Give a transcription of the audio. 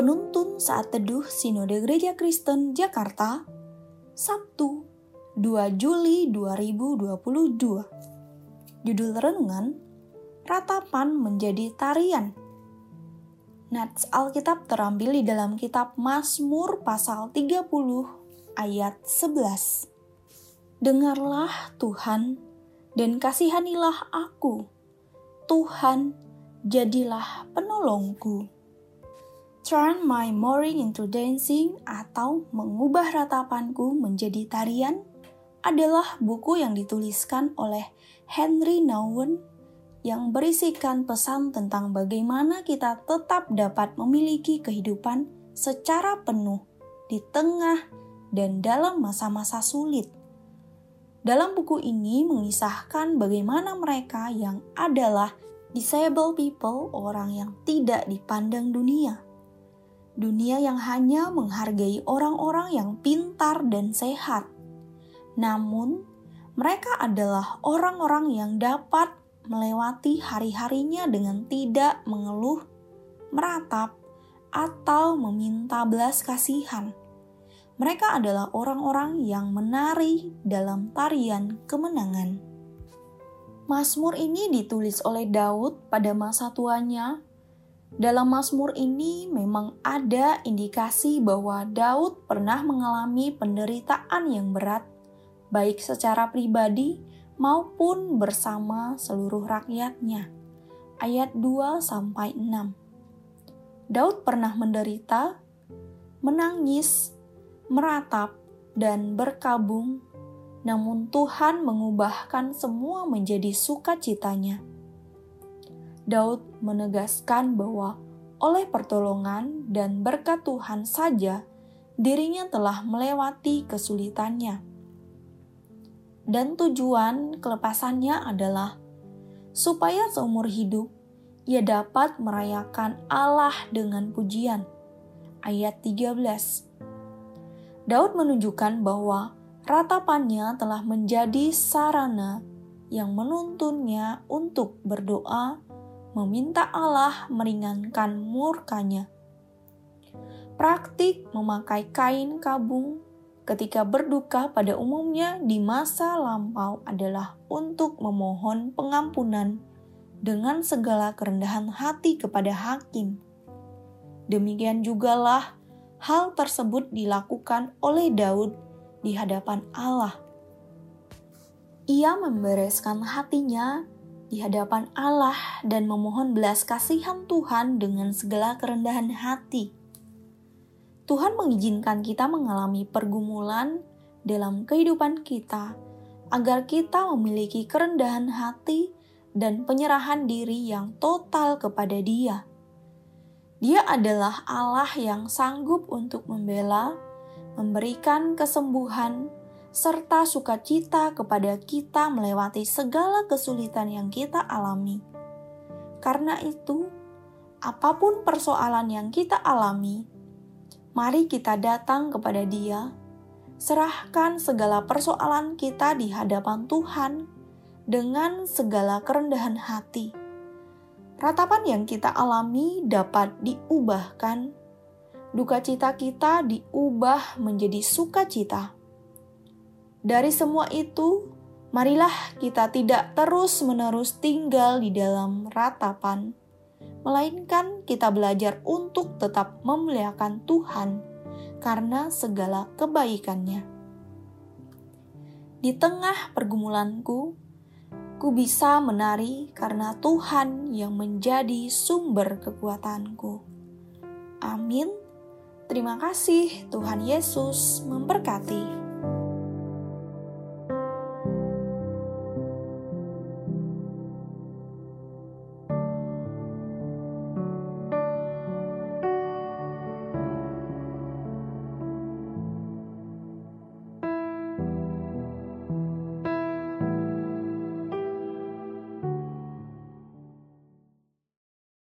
penuntun saat teduh Sinode Gereja Kristen Jakarta, Sabtu 2 Juli 2022. Judul renungan, Ratapan Menjadi Tarian. Nats Alkitab terambil di dalam kitab Mazmur pasal 30 ayat 11. Dengarlah Tuhan dan kasihanilah aku. Tuhan, jadilah penolongku. Turn my mourning into dancing atau mengubah ratapanku menjadi tarian adalah buku yang dituliskan oleh Henry Nouwen yang berisikan pesan tentang bagaimana kita tetap dapat memiliki kehidupan secara penuh di tengah dan dalam masa-masa sulit. Dalam buku ini mengisahkan bagaimana mereka yang adalah disabled people, orang yang tidak dipandang dunia, dunia yang hanya menghargai orang-orang yang pintar dan sehat. Namun, mereka adalah orang-orang yang dapat melewati hari-harinya dengan tidak mengeluh, meratap, atau meminta belas kasihan. Mereka adalah orang-orang yang menari dalam tarian kemenangan. Mazmur ini ditulis oleh Daud pada masa tuanya dalam Mazmur ini memang ada indikasi bahwa Daud pernah mengalami penderitaan yang berat, baik secara pribadi maupun bersama seluruh rakyatnya. Ayat 2 sampai 6. Daud pernah menderita, menangis, meratap, dan berkabung, namun Tuhan mengubahkan semua menjadi sukacitanya. Daud menegaskan bahwa oleh pertolongan dan berkat Tuhan saja dirinya telah melewati kesulitannya. Dan tujuan kelepasannya adalah supaya seumur hidup ia dapat merayakan Allah dengan pujian. Ayat 13. Daud menunjukkan bahwa ratapannya telah menjadi sarana yang menuntunnya untuk berdoa meminta Allah meringankan murkanya. Praktik memakai kain kabung ketika berduka pada umumnya di masa lampau adalah untuk memohon pengampunan dengan segala kerendahan hati kepada hakim. Demikian jugalah hal tersebut dilakukan oleh Daud di hadapan Allah. Ia membereskan hatinya di hadapan Allah dan memohon belas kasihan Tuhan dengan segala kerendahan hati. Tuhan mengizinkan kita mengalami pergumulan dalam kehidupan kita agar kita memiliki kerendahan hati dan penyerahan diri yang total kepada Dia. Dia adalah Allah yang sanggup untuk membela, memberikan kesembuhan, serta sukacita kepada kita melewati segala kesulitan yang kita alami. Karena itu, apa pun persoalan yang kita alami, mari kita datang kepada Dia, serahkan segala persoalan kita di hadapan Tuhan dengan segala kerendahan hati. Ratapan yang kita alami dapat diubahkan, duka cita kita diubah menjadi sukacita dari semua itu, marilah kita tidak terus-menerus tinggal di dalam ratapan, melainkan kita belajar untuk tetap memuliakan Tuhan karena segala kebaikannya. Di tengah pergumulanku, ku bisa menari karena Tuhan yang menjadi sumber kekuatanku. Amin. Terima kasih, Tuhan Yesus memberkati.